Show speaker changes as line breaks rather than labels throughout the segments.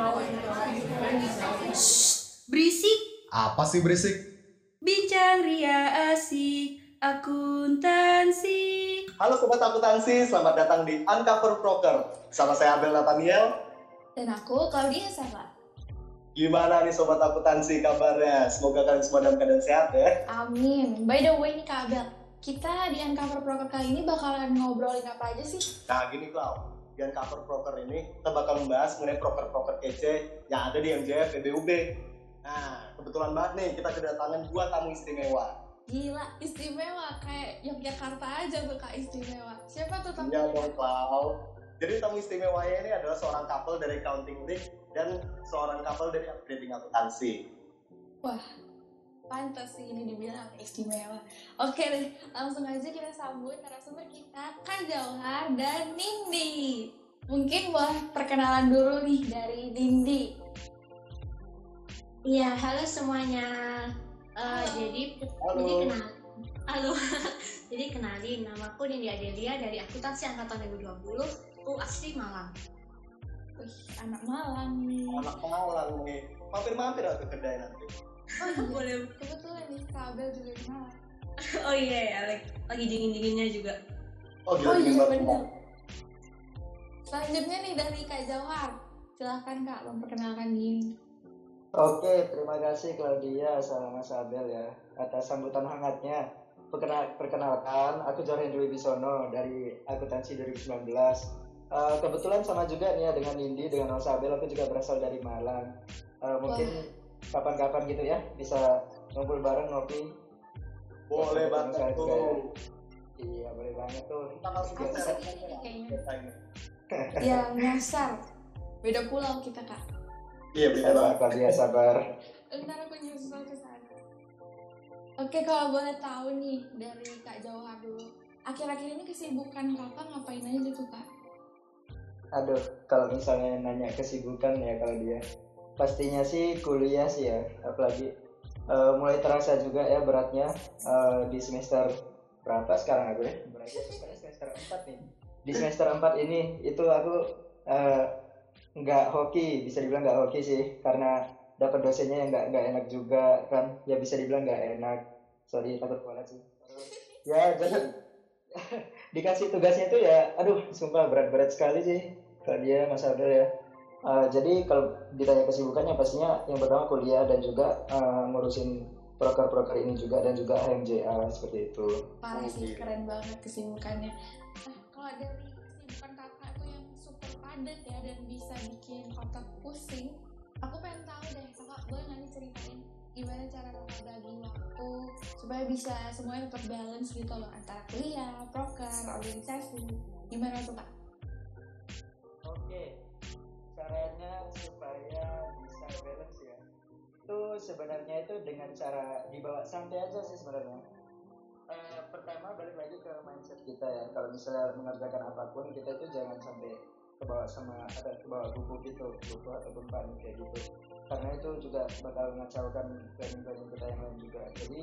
mau
Berisik,
Apa sih berisik?
bincang ria asik, akuntansi.
Halo Sobat Akuntansi, selamat datang di Uncover Broker. Sama saya Abel Nathaniel.
dan aku Claudia Sava.
Gimana nih Sobat Akuntansi kabarnya? Semoga kalian semua dalam keadaan sehat ya.
Amin. By the way nih Kak Abel, kita di Uncover Broker kali ini bakalan ngobrolin apa aja sih?
Nah gini Clau, di Uncover Broker ini kita bakal membahas mengenai broker-broker kece yang ada di MJF PBUB. Nah, kebetulan banget nih kita kedatangan dua tamu istimewa.
Gila, istimewa kayak Yogyakarta aja tuh Kak istimewa. Siapa tuh
Iya
tamunya?
dong Clau. Jadi tamu istimewanya ini adalah seorang couple dari Accounting League dan seorang couple dari Upgrading Akuntansi.
Pantas sih ini dibilang istimewa. Oke deh, langsung aja kita sambut narasumber kita Kak Jauhar dan Nindi. Mungkin boleh perkenalan dulu nih dari Nindi.
Iya, halo semuanya. Eh,
Halo.
jadi
Halo.
jadi kenal. Halo. jadi kenalin namaku Nindi Adelia dari Akuntansi angkatan 2020. Aku asli Malang.
Wih, anak Malang nih.
Anak Malang nih. Mampir-mampir ke kedai nanti.
Boleh.
Kebetulan nih Kak Abel juga di Malang.
Oh iya ya, lagi, lagi dingin-dinginnya juga.
Oh,
Oh
dingin
iya
banget.
benar. Selanjutnya nih dari Kak Jauhar. Silahkan Kak memperkenalkan diri.
Oke, terima kasih Claudia sama Mas Abel ya atas sambutan hangatnya. Perkenal- perkenalkan, aku Jorhen Dwi Bisono dari Akuntansi 2019. Eh, kebetulan sama juga nih ya dengan Indi, dengan Mas Abel, aku juga berasal dari Malang. Eh, mungkin kapan-kapan gitu ya bisa ngumpul bareng ngopi.
Boleh banget
juga ya.
tuh.
Iya, boleh banget tuh.
Aku ini kayaknya. Yang nyasar. Beda pulau kita Kak.
Iya, beda
Sabar. Claudia, sabar.
Ntar aku nyusul ke sana. Oke, kalau boleh tahu nih dari Kak Jauhar dulu. Akhir-akhir ini kesibukan kakak ngapain aja tuh kak?
Aduh, kalau misalnya nanya kesibukan ya kalau dia pastinya sih kuliah sih ya, apalagi eh, mulai terasa juga ya beratnya eh, di semester berapa sekarang aku ya? Berarti semester 4 nih. Di semester 4 ini itu aku eh, nggak hoki, bisa dibilang nggak hoki sih karena dapat dosennya yang nggak nggak enak juga kan, ya bisa dibilang nggak enak. Sorry takut kualat sih. Ya jadi dikasih tugasnya itu ya aduh sumpah berat-berat sekali sih kalau dia Mas Abdul ya Eh, jadi kalau ditanya kesibukannya pastinya yang pertama kuliah dan juga eh, ngurusin proker-proker ini juga dan juga HMJA seperti itu
Parah sih,
Oke.
keren banget kesibukannya. Nah, kalau dari kesibukan kakak tuh yang super padat ya dan bisa bikin otak pusing, aku pengen tahu deh kakak boleh nggak nih ceritain gimana cara kakak bagi waktu supaya bisa semuanya tetap balance gitu loh antara kuliah, proker, organisasi. Gimana tuh kak?
Caranya supaya bisa balance ya. Itu sebenarnya itu dengan cara dibawa santai aja sih sebenarnya. Eh, pertama balik lagi ke mindset kita ya. Kalau misalnya mengerjakan apa pun kita itu jangan sampai kebawa sama ada kebawa buku gitu, buku ataupun panik kayak gitu. Karena itu juga bakal mengacaukan planning-planning kita yang lain juga. Jadi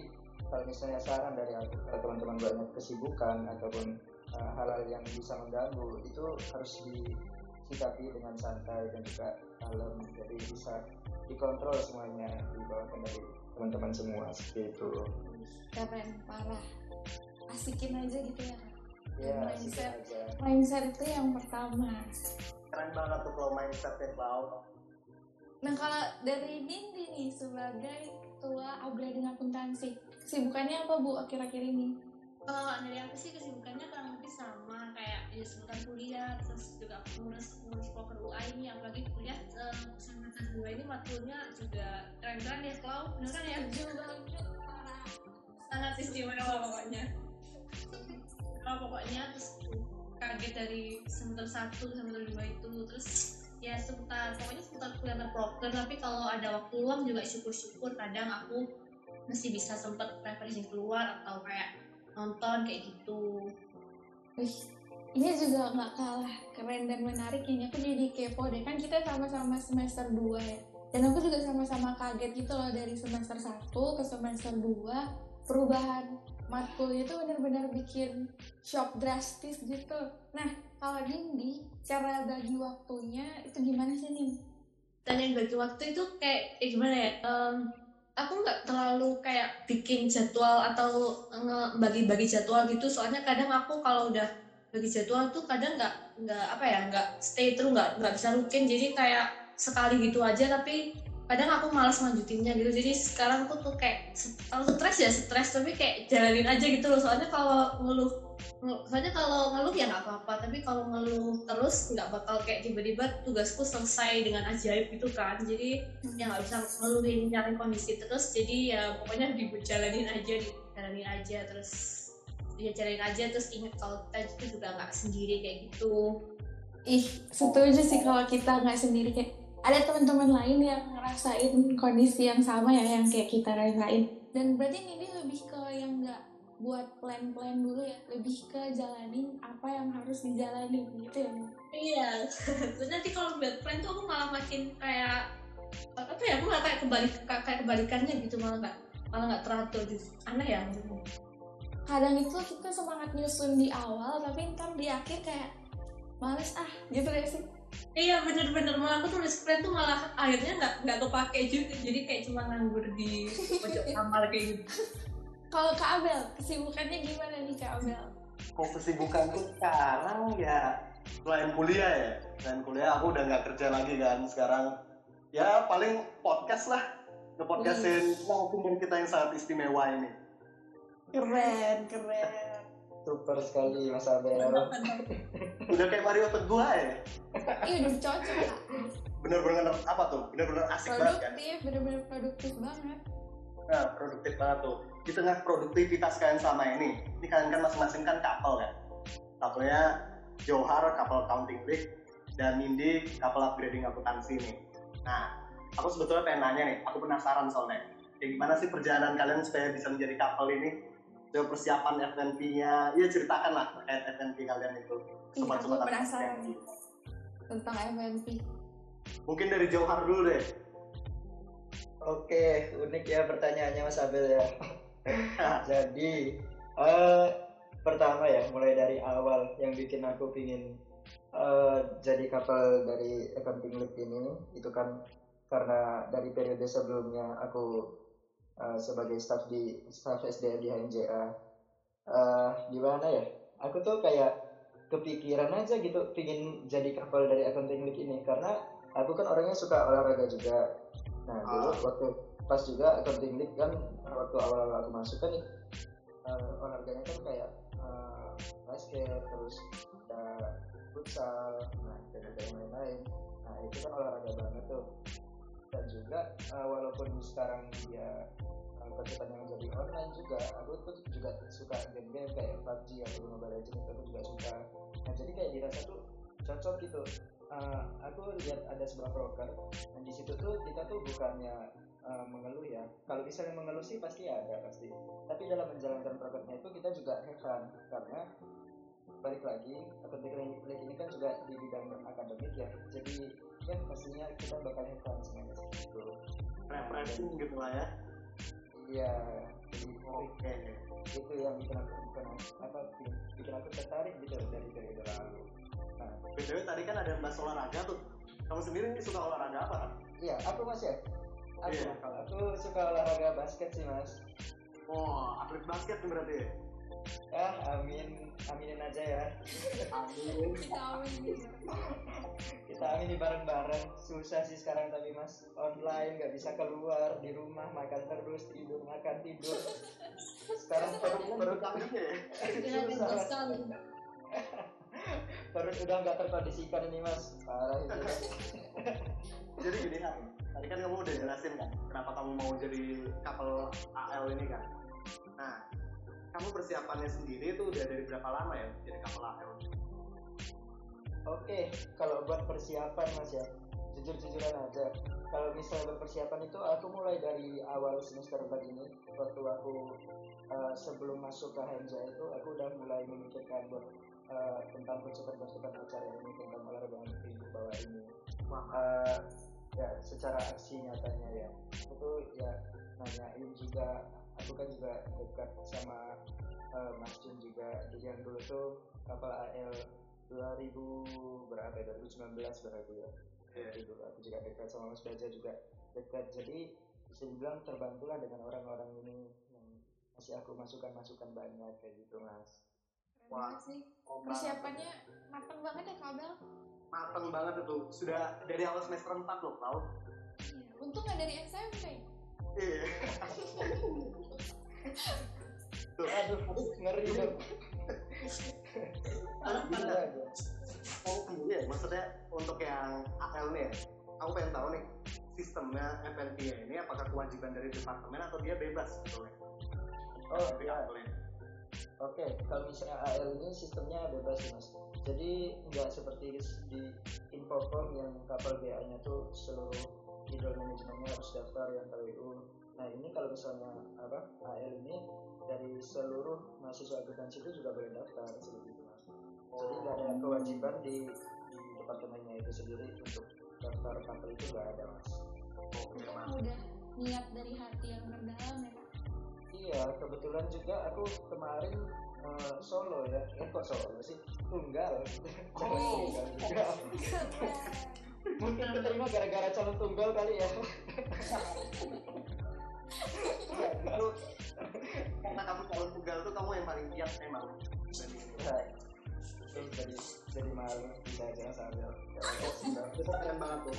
kalau misalnya saran dari aku kalau teman-teman banyak kesibukan ataupun eh, hal-hal yang bisa mengganggu itu harus disikapi dengan santai dan juga kalem jadi bisa dikontrol semuanya di bawah kendali teman-teman semua seperti itu
Keren, parah. Asikin aja gitu ya
ya
Mindset.
segitu aja
Mindset itu yang pertama.
Keren banget tuh kalau mindsetnya Cloud.
Nah kalau dari Nindi nih sebagai ketua upgrading akuntansi, kesibukannya apa bu akhir-akhir ini?
Kalau dari aku sih kesibukannya kurang lebih sama kayak ya seputar kuliah, terus juga aku ngurus ngurus poker UI ini, apalagi kuliah eh, kesempatan dua ini matkulnya juga keren-keren ya, Clau. Bener kan ya? Sangat istimewa pokoknya oh, pokoknya terus kaget dari semester 1 ke semester 2 itu terus ya seputar pokoknya seputar kuliah proker tapi kalau ada waktu luang juga syukur-syukur kadang aku masih bisa sempet preferensi keluar atau kayak nonton kayak gitu.
Wih, ini juga nggak kalah keren dan menarik ini. Aku jadi kepo deh. Kan kita sama-sama semester 2 ya. Dan aku juga sama-sama kaget gitu loh dari semester 1 ke semester 2 perubahan matkul itu benar-benar bikin shock drastis gitu. Nah kalau Nindi cara bagi waktunya itu gimana sih nih
dan yang bagi waktu itu kayak eh, gimana ya? Em, aku nggak terlalu kayak bikin jadwal atau bagi-bagi jadwal gitu. Soalnya kadang aku kalau udah bagi jadwal tuh kadang nggak nggak apa ya nggak stay terus nggak nggak bisa rutin. Jadi kayak sekali gitu aja tapi kadang aku malas lanjutinnya gitu. Jadi sekarang aku tuh kayak kalau stres ya stres. Tapi kayak jalanin aja gitu loh. Soalnya kalau ngeluh- soalnya kalau ngeluh ya nggak apa-apa tapi kalau ngeluh terus nggak bakal kayak tiba-tiba tugasku selesai dengan ajaib gitu kan. Jadi ya nggak bisa ngeluhin nyari kondisi terus. Jadi ya pokoknya dijalanin aja dijalanin aja terus ya jalanin aja terus ingat kalau kita itu juga nggak sendiri kayak gitu.
Ih setuju sih kalau kita nggak sendiri. Kayak ada teman-teman lain yang ngerasain kondisi yang sama ya yang kayak kita rasain. Dan berarti ini lebih ke yang nggak buat plan-plan dulu ya. Lebih ke jalanin apa yang harus dijalanin gitu ya
iya. Nanti kalau buat plan tuh aku malah makin kayak apa ya aku malah kayak kebalik kayak kebalikannya gitu malah nggak malah nggak teratur gitu. Aneh ya maksudnya
kadang itu kita semangat nyusun di awal tapi ntar di akhir kayak males ah gitu gak sih?
Iya bener-bener. Malah aku tulis plan tuh malah akhirnya nggak nggak kepake juga. Jadi kayak cuma nganggur di pojok kamar kayak gitu.
Kalau Kak Abel kesibukannya gimana nih Kak Abel?
Kok kesibukanku sekarang ya selain kuliah ya, selain kuliah aku udah nggak kerja lagi kan sekarang. Ya paling podcast lah, nge-podcastin narasumber kita yang sangat istimewa ini.
keren keren.
Super sekali Mas Abel.
Udah kayak Mario Teguh ya,
iya udah cocok Kak.
Bener-bener apa tuh, bener-bener asik banget kan.
produktif bener-bener produktif banget.
Nah, produktif banget tuh. Di tengah produktivitas kalian sama ini, ini kalian kan masing-masing kan couple kan. Couple-nya Johar, couple accounting league, dan Nindi, couple upgrading akuntansi nih. Nah, aku sebetulnya pengen nanya nih, aku penasaran soalnya. Kayak gimana sih perjalanan kalian supaya bisa menjadi couple ini? Coba persiapan FNP-nya, ya ceritakan lah terkait FNP kalian itu.
Ih, aku
Sobat-sobat
penasaran
FNP.
nih tentang FNP
Mungkin dari Johar dulu deh.
Oke, unik ya pertanyaannya Mas Abel ya. Jadi, eh pertama ya, mulai dari awal yang bikin aku pingin eh, jadi couple dari accounting league ini, itu kan karena dari periode sebelumnya aku eh, sebagai staff di staff SDM di HMJA. Eh, gimana ya? Aku tuh kayak kepikiran aja gitu pingin jadi couple dari accounting league ini karena aku kan orangnya suka olahraga juga. Nah, dulu
Ah.
waktu pas juga accounting league kan waktu awal-awal aku masuk kan eh, olahraganya kan kayak eh, basket terus ada futsal nah dan ada yang lain-lain. Nah itu kan olahraga banget tuh. Dan juga eh, walaupun sekarang dia uh, percepatannya menjadi online juga aku tuh juga suka game-game kayak PUBG atau Mobile Legends itu aku juga suka. Nah jadi kayak dirasa tuh cocok gitu. Eh, aku lihat ada sebuah broker dan di situ tuh kita tuh bukannya eh, mengeluh ya kalau misalnya mengeluh sih pasti ada pasti tapi dalam menjalankan prokernya itu kita juga fun karena balik lagi academic league ini kan juga di bidang akademik ya jadi ya pastinya kita bakal fun semuanya gitu
Refreshing gitu lah ya.
iya
Oke.
itu yang bikin aku bukan apa bikin, bikin aku tertarik gitu dari periode lalu nah
BTW tadi kan ada bahas olahraga tuh. Kamu sendiri nih suka olahraga apa kan?
iya aku mas ya aku
Iya.
aku suka olahraga basket sih mas.
Oh, atlet basket tuh berarti ya?
ya amin aminin aja ya.
Amin.
kita amin
kita amini bareng-bareng. Susah sih sekarang tapi mas. Online nggak bisa keluar di rumah makan terus tidur makan tidur. Sekarang
Baru,
perut
baru kalinya ya?
Susah, perut udah nggak terkondisikan ini mas. Parah itu
Jadi gini tadi kan kamu udah jelasin kan, kenapa kamu mau jadi couple AL ini kan. Nah, kamu persiapannya sendiri itu udah dari berapa lama ya jadi couple AL?
Oke, kalau buat persiapan mas ya, jujur-jujuran aja. Kalau misalnya berpersiapan itu aku mulai dari awal semester 4 ini, waktu aku eh, sebelum masuk ke HMJ itu, aku udah mulai memikirkan buat eh, tentang konsep-konsep acara ini, tentang olahraga yang di bawah ini. Eh, ya secara aksi nyatanya ya, aku ya nanyain juga, aku kan juga dekat sama eh, Mas Jun juga, jadi yang dulu tuh kapal AL 2000 berapa ya 2019 berarti ya dulu aku juga dekat sama Mas Baja juga dekat. Jadi bisa dibilang terbantulah dengan orang-orang ini yang kasih aku masukan-masukan banyak kayak gitu mas.
Keren
Wah.
sih. Persiapannya matang banget ya kabel.
Mateng banget itu. Sudah dari awal semester 4 loh tau
Iya. Untung nggak dari SMP.
iya. Tuh,
Aduh, ngeri dong.
Oh sendiri ya, maksudnya untuk yang AL nih ya, aku pengen tahu nih sistemnya FNP ini apakah kewajiban dari departemen atau dia bebas? Sebetulnya?
Oh
Dari
ya, Oke. Kalau misalnya AL ini sistemnya bebas mas. Jadi nggak seperti di Infocom yang kapal BA-nya tuh seluruh middle manajemennya harus daftar yang KWU. Nah ini kalau misalnya apa AL ini dari seluruh mahasiswa akuntansi itu juga boleh daftar seperti itu mas. Jadi nggak ada kewajiban di, di departemennya itu sendiri untuk daftar kapal itu nggak ada mas.
Oke, Mas.
udah niat dari hati yang terdalam ya.
Iya, kebetulan juga aku kemarin eh, solo ya. Eh kok solo sih? Tunggal.
Oh.
Tunggal juga. Mungkin keterima gara-gara calon tunggal kali ya.
Lu, karena kamu calon tunggal tuh kamu yang paling siap emang. Dari ini.
Ya, eh, jadi jadi malu bisa aja sambil.
Itu keren banget tuh.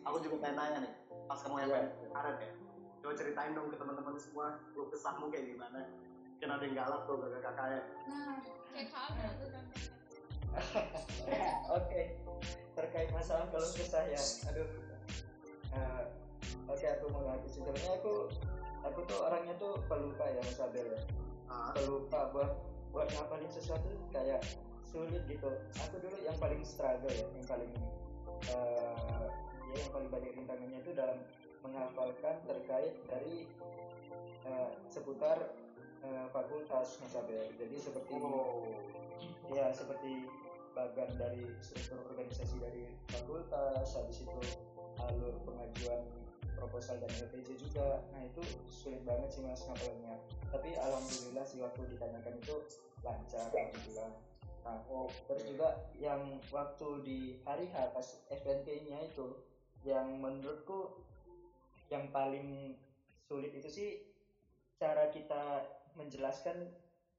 Aku juga pengen nanya nih, pas kamu yang
Iya.
Arab ya, coba ceritain dong ke teman-teman semua, lu kesahmu kayak gimana? Kan ada yang galak tuh, gak kakaknya.
Nah, kayak tuh contohnya.
Oke, terkait masalah kalau kesah ya, aduh. Eh, Oke, aku mau ngaku sebenarnya aku aku tuh orangnya tuh pelupa ya Mas Abel ya.
Ah,
pelupa buat buat ngapalin sesuatu kayak sulit gitu aku dulu yang paling struggle ya yang paling eh, ya yang paling banyak rintangannya itu dalam menghafalkan terkait dari eh, seputar eh, fakultas Abel jadi seperti
oh,
ya seperti bagian dari struktur organisasi dari fakultas habis itu alur pengajuan proposal dan LPJ juga. Nah itu sulit banget sih mas ngapalinnya tapi alhamdulillah sih waktu ditanyakan itu lancar alhamdulillah. Nah oh, terus juga yang waktu di hari H pas FNP nya itu yang menurutku yang paling sulit itu sih cara kita menjelaskan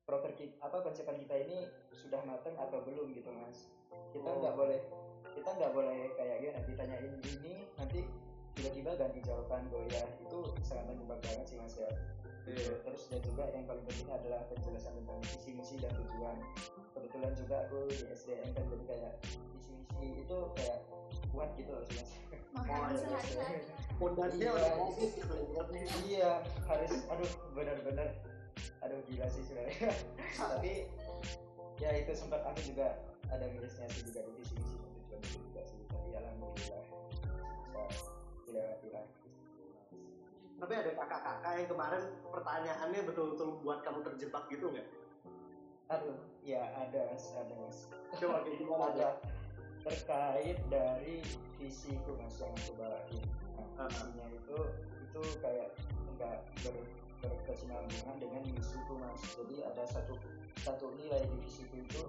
proker kita, apa konsepan kita ini sudah matang atau belum gitu mas. Kita nggak boleh kita nggak boleh kayak gini ditanyain ini nanti tiba-tiba ganti jawaban goyah. Itu sangat menjebak banget sih mas ya.
Iya.
terus dan juga yang paling penting adalah penjelasan tentang visi misi dan tujuan kebetulan juga aku di SDM kan jadi kayak visi misi itu kayak kuat gitu loh mas
Makanan
Oh,
sehari-hari.
Pondasinya
Iya.
udah nih.
iya harus aduh benar-benar aduh gila sih sebenarnya tapi ya itu sempat aku juga ada minusnya sih juga di visi misi dan tujuan itu juga sih tapi alhamdulillah bisa dilewati lah
Tapi ada kakak-kakak yang kemarin pertanyaannya betul-betul buat kamu terjebak gitu nggak?
aduh ya ada ada. Mas
Coba gimana
ada terkait dari visiku mas yang aku bawain nah,
Ah.
visinya itu itu kayak enggak ber, berkesinambungan dengan misiku mas. Jadi ada satu satu nilai di visiku itu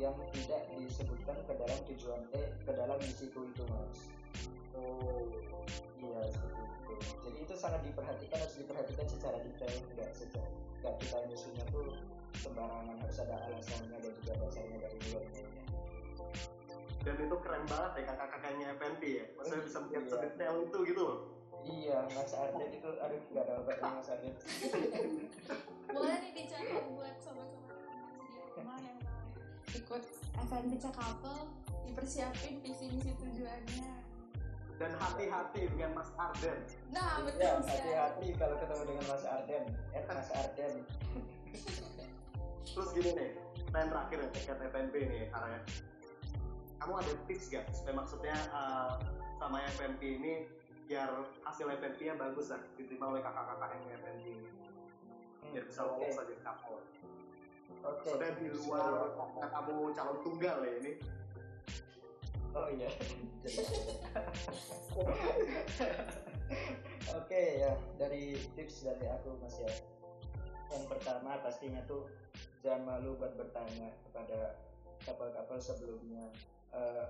yang tidak disebutkan ke dalam tujuan eh ke dalam misiku itu mas
Oh,
iya seperti itu jadi itu sangat diperhatikan harus diperhatikan secara detail enggak secara enggak kita misinya tuh sembarangan harus ada alasannya dan juga dasarnya dari nilainya
dan itu keren banget ya kakak-kakaknya FNP ya. Maksudnya bisa melihat
Iya.
sedetail itu gitu loh.
Iya, Mas Arden itu, aduh nggak ada obatnya Mas Arden.
Boleh nih dicatat buat sobat-sobat di rumah yang mau ikut FNP Cakapel dipersiapin visi misi tujuannya.
Dan hati-hati dengan Mas Arden.
Nah,
Ya,
betul sekali.
hati-hati kalau ketemu dengan Mas Arden. Eh, Mas Arden.
Terus gini nih, pertanyaan terakhir ya terkait FNP nih, karena kamu ada tips gak supaya maksudnya uh, sama FNP ini biar hasil FNP-nya bagus lah diterima oleh kakak-kakak yang FNP ini biar bisa lolos aja ke kapal.
Oke.
Soalnya di luar kamu calon tunggal ya ini.
Oh iya. Oke ya, dari tips dari aku Mas ya. Yang pertama pastinya tuh jangan malu buat bertanya kepada kapal-kapal sebelumnya. Eh,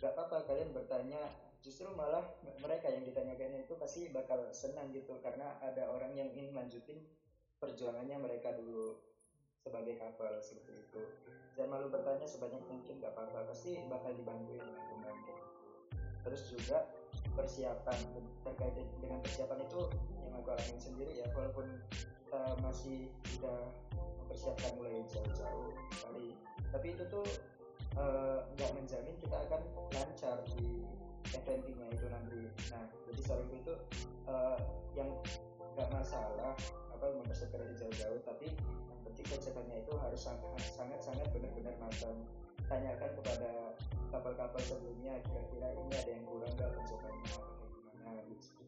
nggak apa-apa kalian bertanya justru malah mereka yang ditanyakan itu pasti bakal senang gitu karena ada orang yang ingin lanjutin perjuangannya mereka dulu sebagai kapal seperti itu. Jangan malu bertanya sebanyak mungkin nggak apa-apa. Pasti bakal dibantuin dengan teman terus juga persiapan. Terkait dengan persiapan itu yang aku alamin sendiri ya walaupun kita masih udah mempersiapkan mulai jauh-jauh kali. Tapi itu tuh eh, nggak menjamin kita akan lancar di eventingnya itu nanti. Nah jadi saranku itu eh, yang nggak masalah apa mempersiapkan dari jauh-jauh tapi yang penting persiapannya itu harus sangat sangat benar-benar matang. Tanyakan kepada kapal-kapal sebelumnya kira-kira ini ada yang kurang nggak kayak gimana gitu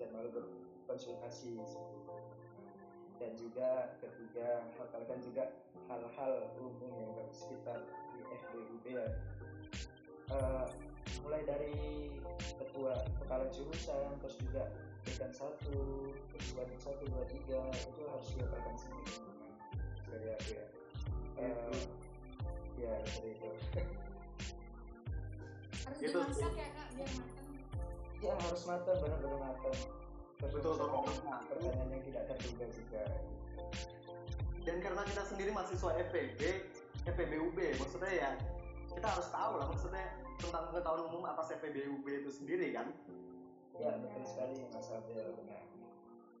jangan malu berkonsultasi dan juga ketiga hafalkan juga hal-hal umum yang bersekitar di FBUB ya. Eh, mulai dari ketua kepala jurusan terus juga dekan satu waduk satu dua tiga itu harus dihafalkan semua dari aku ya. Eh, ya seperti itu.
Harus
Gitu sih.
dimasak ya kak biar matang.
Ya harus matang benar-benar matang.
Betul, betul.
pertanyaan- pertanyaan yang tidak terduga juga.
Dan karena kita sendiri mahasiswa FPB FPBUB maksudnya ya kita harus tahu lah maksudnya tentang pengetahuan umum atas FPBUB itu sendiri kan
ya betul sekali mas Abdel benar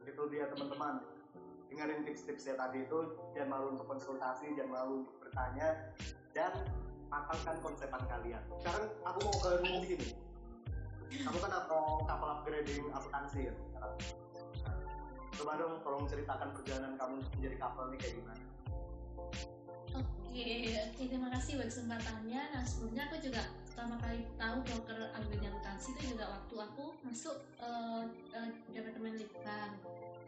itu dia teman-teman. Dengerin tips-tipsnya tadi itu jangan malu untuk konsultasi jangan malu untuk bertanya dan matangkan konsepan kalian. Sekarang aku mau ke Nindi nih kamu kan atau kapal upgrading akuntansi ya? Sekarang. Coba dong tolong ceritakan perjalanan kamu menjadi kapal ini kayak gimana?
Oke, oke terima kasih buat kesempatannya. Nah sebelumnya aku juga pertama kali tahu broker Alvin akuntansi itu juga waktu aku masuk eh, eh, departemen litbang.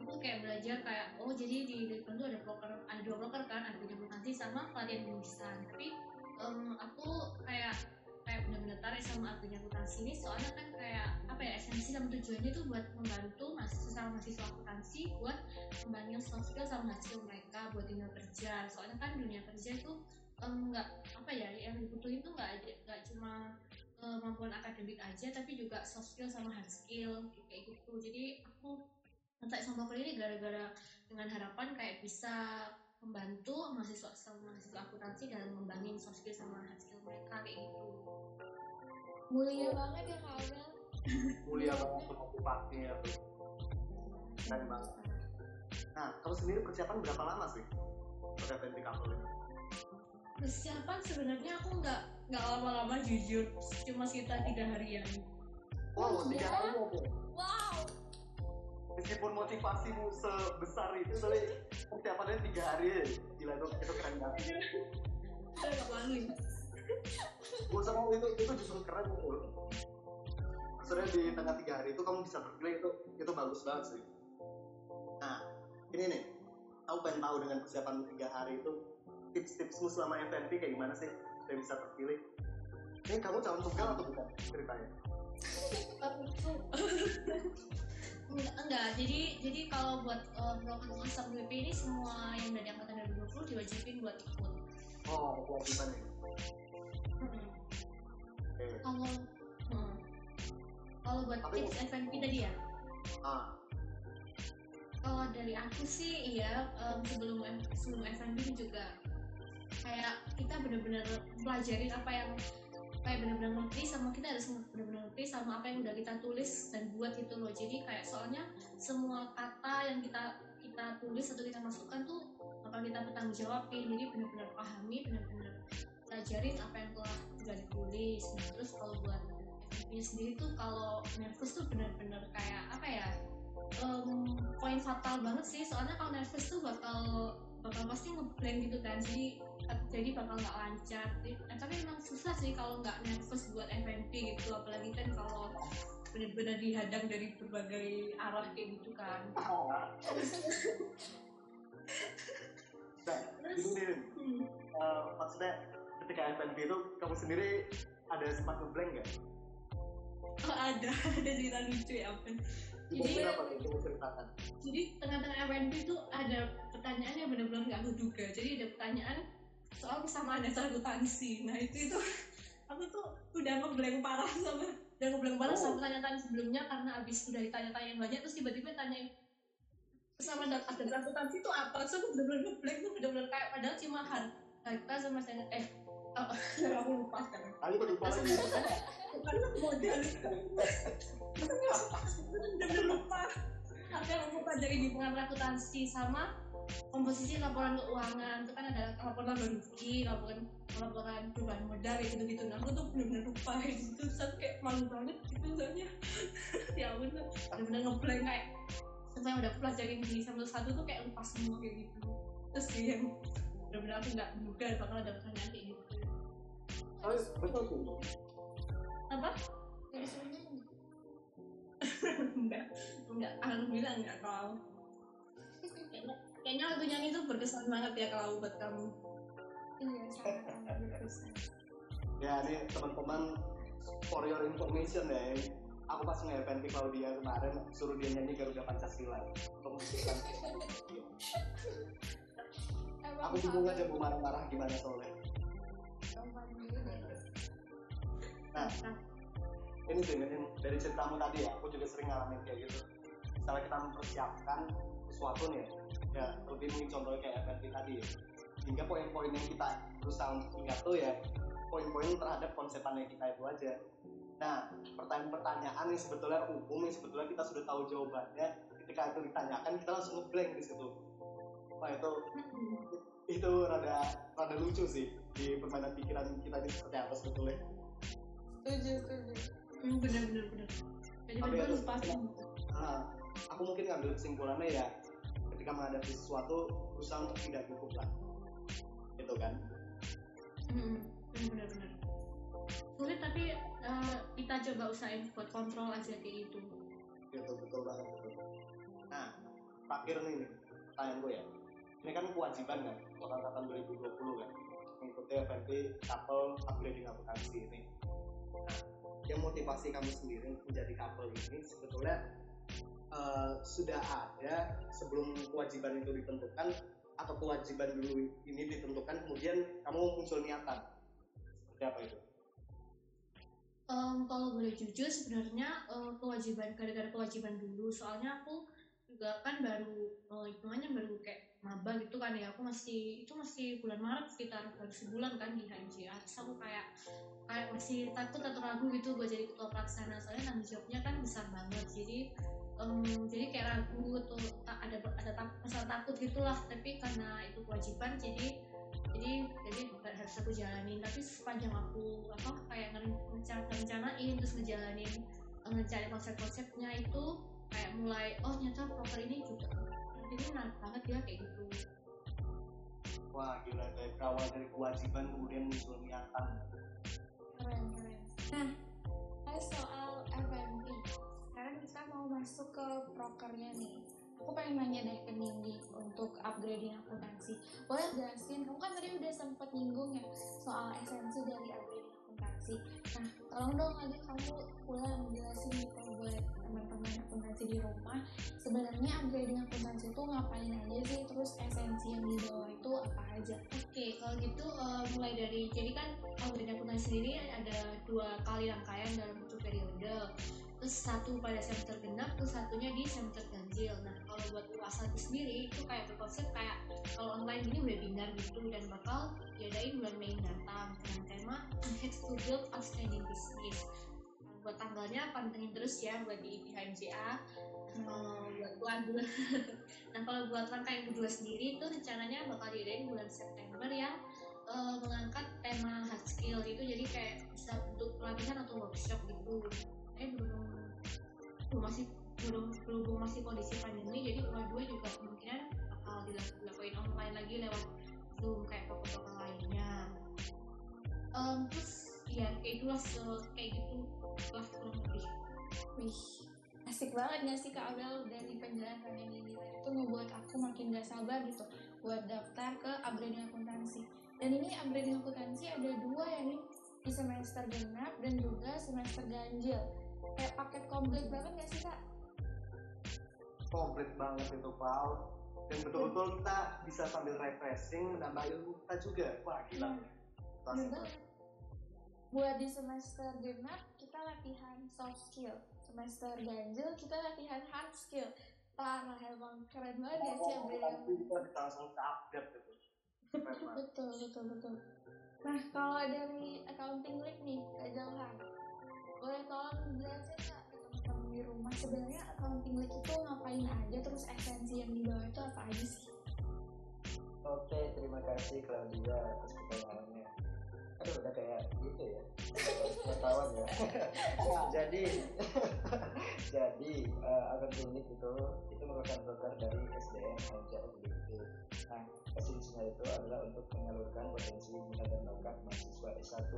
Aku kayak belajar kayak oh jadi di litbang itu ada broker ada dua broker kan Alvin akuntansi sama pelatihan penulisan. Tapi em, aku kayak kayak benar-benar tarik sama Alvin akuntansi ini soalnya kan kayak apa ya esensi sama tujuannya itu buat membantu mahasiswa sama mahasiswa akuntansi buat kembangin soft skill sama hard skill mereka buat dunia kerja soalnya kan dunia kerja itu em, nggak apa ya yang dibutuhin tuh nggak aja nggak cuma kemampuan akademik aja tapi juga soft skill sama hard skill kayak gitu. Jadi aku ngetek sama kuliah ini gara-gara dengan harapan kayak bisa membantu mahasiswa sama mahasiswa akuntansi dalam mengembangin soft skill sama hard skill mereka kayak gitu.
Mulia banget ya Abel
mulia banget tuh keren banget. Nah kamu sendiri persiapan berapa lama sih? Pada FNP kapal ini
persiapan sebenarnya aku nggak nggak lama-lama jujur. Cuma sekitar tiga harian
wow
Oh,
tiga aja
wow.
Meskipun motivasimu sebesar itu tapi persiapannya tiga hari. Ya. gila itu itu keren banget.
Nggak bangun
gue sama itu itu justru keren tuh maksudnya di tengah tiga hari itu kamu bisa terpilih itu itu bagus banget sih. Nah ini nih. Aku pengen tahu dengan persiapan tiga hari itu tips-tipsmu selama FNP kayak gimana sih? Supaya bisa terpilih? Ini kamu calon tunggal atau bukan ceritanya?
Enggak, enggak. jadi jadi kalau buat uh, broker tulisan WP ini semua yang dari angkatan 2020 diwajibin buat ikut.
Oh kewajiban ya?
Hmm. kalau hmm. kalau buat
Tapi-
tips FNP tadi ya?
Ah.
Kalau dari aku sih iya em, sebelum sebelum FNB juga kayak kita benar-benar pelajarin apa yang kayak benar-benar ngerti sama kita harus benar-benar ngerti sama apa yang udah kita tulis dan buat gitu loh. Jadi kayak soalnya semua kata yang kita kita tulis atau kita masukkan tuh bakal kita bertanggung jawabin jadi benar-benar pahami benar-benar pelajarin apa yang telah sudah ditulis. Nah terus kalau buat FNB sendiri tuh kalau nervous tuh benar-benar kayak apa ya em, poin fatal banget sih. Soalnya kalau nervous tuh bakal bakal pasti ngeblank gitu kan. Jadi jadi bakal nggak lancar eh, tapi memang susah sih kalau nggak nervous buat FNP gitu apalagi kan kalau benar-benar dihadang dari berbagai arah kayak gitu kan
nah
terus
ini nih
hmm,
eh, maksudnya ketika FNP itu kamu sendiri ada sempat ngeblank nggak?
oh, ada ada cerita lucu ya Apen.
Jadi
Jadi-
kenapa tuh? Coba ceritakan.
jadi tengah-tengah FNP itu ada pertanyaan yang benar-benar nggak aku duga jadi ada pertanyaan soal kesamaan dasar akuntansi nah itu itu. Aku tuh udah ngeblank parah sama udah ngeblank parah
Oh.
sama tanya-tanya sebelumnya karena abis udah ditanya-tanya yang banyak terus tiba-tiba tanyain sama ada akuntansi itu apa? Terus aku bener-bener ngeblank tuh bener-bener kayak padahal cuma har- harta sama saya eh oh, aku lupa
Kali aku lupa. Lagi.
karena modal itu bener-bener lupa apa yang aku pelajari di pengaruh akuntansi sama komposisi laporan keuangan itu kan ada laporan rugi laporan laporan perubahan modal kayak gitu gitu nah aku tuh bener-bener lupa kayak gitu. Terus aku kayak malu banget gitu soalnya. Ya ampun bener-bener ngeblank kayak yang udah aku pelajarin di semester satu tuh kayak lupa semua kayak gitu. Terus sih yang bener-bener aku nggak mudah bakal ada pertanyaan kayak gitu.
Oh, betul tuh.
apa? Enggak enggak alhamdulillah enggak kalau kayaknya kayaknya lagu nyanyi itu berkesan banget ya kalau buat kamu
iya sangat berkesan.
Ya ini teman-teman for your information ya. Aku pas nge-FNP Claudia kemarin suruh dia nyanyi Garuda Pancasila.
Emang
Aku bingung aja mau marah-marah gimana soalnya. Nah, ini sih ini dari ceritamu tadi ya, aku juga sering ngalamin kayak gitu. Misalnya kita mempersiapkan sesuatu nih, ya lebih mungkin contohnya kayak FNP tadi ya. Hingga poin-poin yang kita berusaha untuk ingat tuh ya, poin-poin terhadap konsepannya kita itu aja. Nah, pertanyaan-pertanyaan yang sebetulnya umum, yang sebetulnya kita sudah tahu jawabannya, ketika itu ditanyakan kita langsung ngeblank di situ. Wah itu itu rada rada lucu sih di permainan pikiran kita ini seperti apa sebetulnya.
Setuju, setuju.
hmm, bener bener bener jadi
ya,
lupa
terus? Nah, aku mungkin ngambil kesimpulannya ya ketika menghadapi sesuatu berusaha untuk tidak gugup lah. Gitu kan?
Hmm, bener sulit tapi eh, kita coba usahain buat kontrol aja kayak gitu.
Gitu betul banget betul. nah terakhir nih pertanyaan gue ya. Ini kan kewajiban kan untuk angkatan 2020 kan mengikuti FNP couple upgrading akuntansi ini. Nah yang motivasi kamu sendiri untuk menjadi couple ini sebetulnya eh, sudah ada sebelum kewajiban itu ditentukan atau kewajiban dulu ini ditentukan kemudian kamu muncul niatan. Seperti apa itu?
Em, kalau boleh jujur sebenarnya eh, kewajiban gara-gara kewajiban dulu. Soalnya aku juga kan baru eh, hitungannya baru kayak maba gitu kan ya. Aku masih itu masih bulan Maret sekitar baru sebulan kan di HMJA terus aku kayak kayak masih takut atau ragu gitu buat jadi ketua pelaksana. Soalnya tanggung jawabnya kan besar banget. Jadi em, jadi kayak ragu atau tak ada ada tak, rasa takut gitulah tapi karena itu kewajiban jadi jadi jadi harus aku jalanin tapi sepanjang aku apa kayak ngeren- ngerencana rencanain terus ngejalanin eh, ngencari konsep-konsepnya itu kayak mulai oh ternyata proker ini juga ini menarik banget ya kayak gitu
wah gila dari berawal dari kewajiban kemudian muncul niatan
Keren, keren. Nah, soal FMP. Kita mau masuk ke prokernya nih. Aku pengen nanya deh ke Nindi untuk upgrading akuntansi. Boleh jelasin, kamu kan tadi udah sempet nyinggung ya soal esensi dari upgrading akuntansi. Nah, tolong dong lagi kamu ulang jelasin gitu buat teman-teman akuntansi di rumah. Sebenarnya upgrading akuntansi itu ngapain aja sih? Terus esensi yang dibawa itu apa aja?
Oke, kalau gitu eh, mulai dari jadi kan upgrade akuntansi sendiri ada dua kali rangkaian dalam satu periode. Terus satu pada semester genap, terus satunya di semester ganjil. Nah, kalau buat UAS satu sendiri itu kayak berkonsep kayak kalau online ini webinar gitu dan bakal diadain bulan Mei mendatang dengan tema Heads to Build Outstanding Business. Nah, buat tanggalnya pantengin terus ya buat di. Nah, buat buat Nah kalau buat rangkaian kedua sendiri itu rencananya bakal diadain bulan September yang eh, mengangkat tema hard skill itu jadi kayak bisa bentuk pelatihan atau workshop gitu. Eh belum belum masih belum berhubung masih kondisi pandemi jadi dua-dua juga kemungkinan bakal dilak- dilakuin online lagi lewat zoom kayak toko-toko lainnya. Em, terus ya kayak itulah se- kayak gitu lah kurang lebih.
Wih, asik banget gak sih Kak Abel dari penjelasan yang ini itu ngebuat aku makin gak sabar gitu buat daftar ke upgrading akuntansi. Dan ini upgrading akuntansi ada dua ya nih di semester genap dan juga semester ganjil. Kayak paket komplit banget gak sih Kak?
komplit banget itu Paul. Dan betul-betul kita bisa sambil refreshing menambah ilmu kita juga. Wah gila.
Banget. buat di semester genap kita latihan soft skill. Semester ganjil kita latihan hard skill. Parah emang keren banget ya sih
Oh, nanti kita bisa langsung ke update gitu.
Betul betul betul. Nah kalau dari accounting league nih Kak Jauhar boleh tolong jelasin nggak ke teman-teman di rumah sebenarnya accounting league itu ngapain aja terus esensi yang dibawa itu apa aja sih
Oke, terima kasih Claudia atas pertanyaannya. Aduh, udah kayak gitu ya. Pengetahuan ya. jadi, jadi uh, agen klinik itu itu merupakan broker dari SDM FBB. Nah, esensinya itu adalah untuk menyalurkan potensi minat dan bakat mahasiswa S1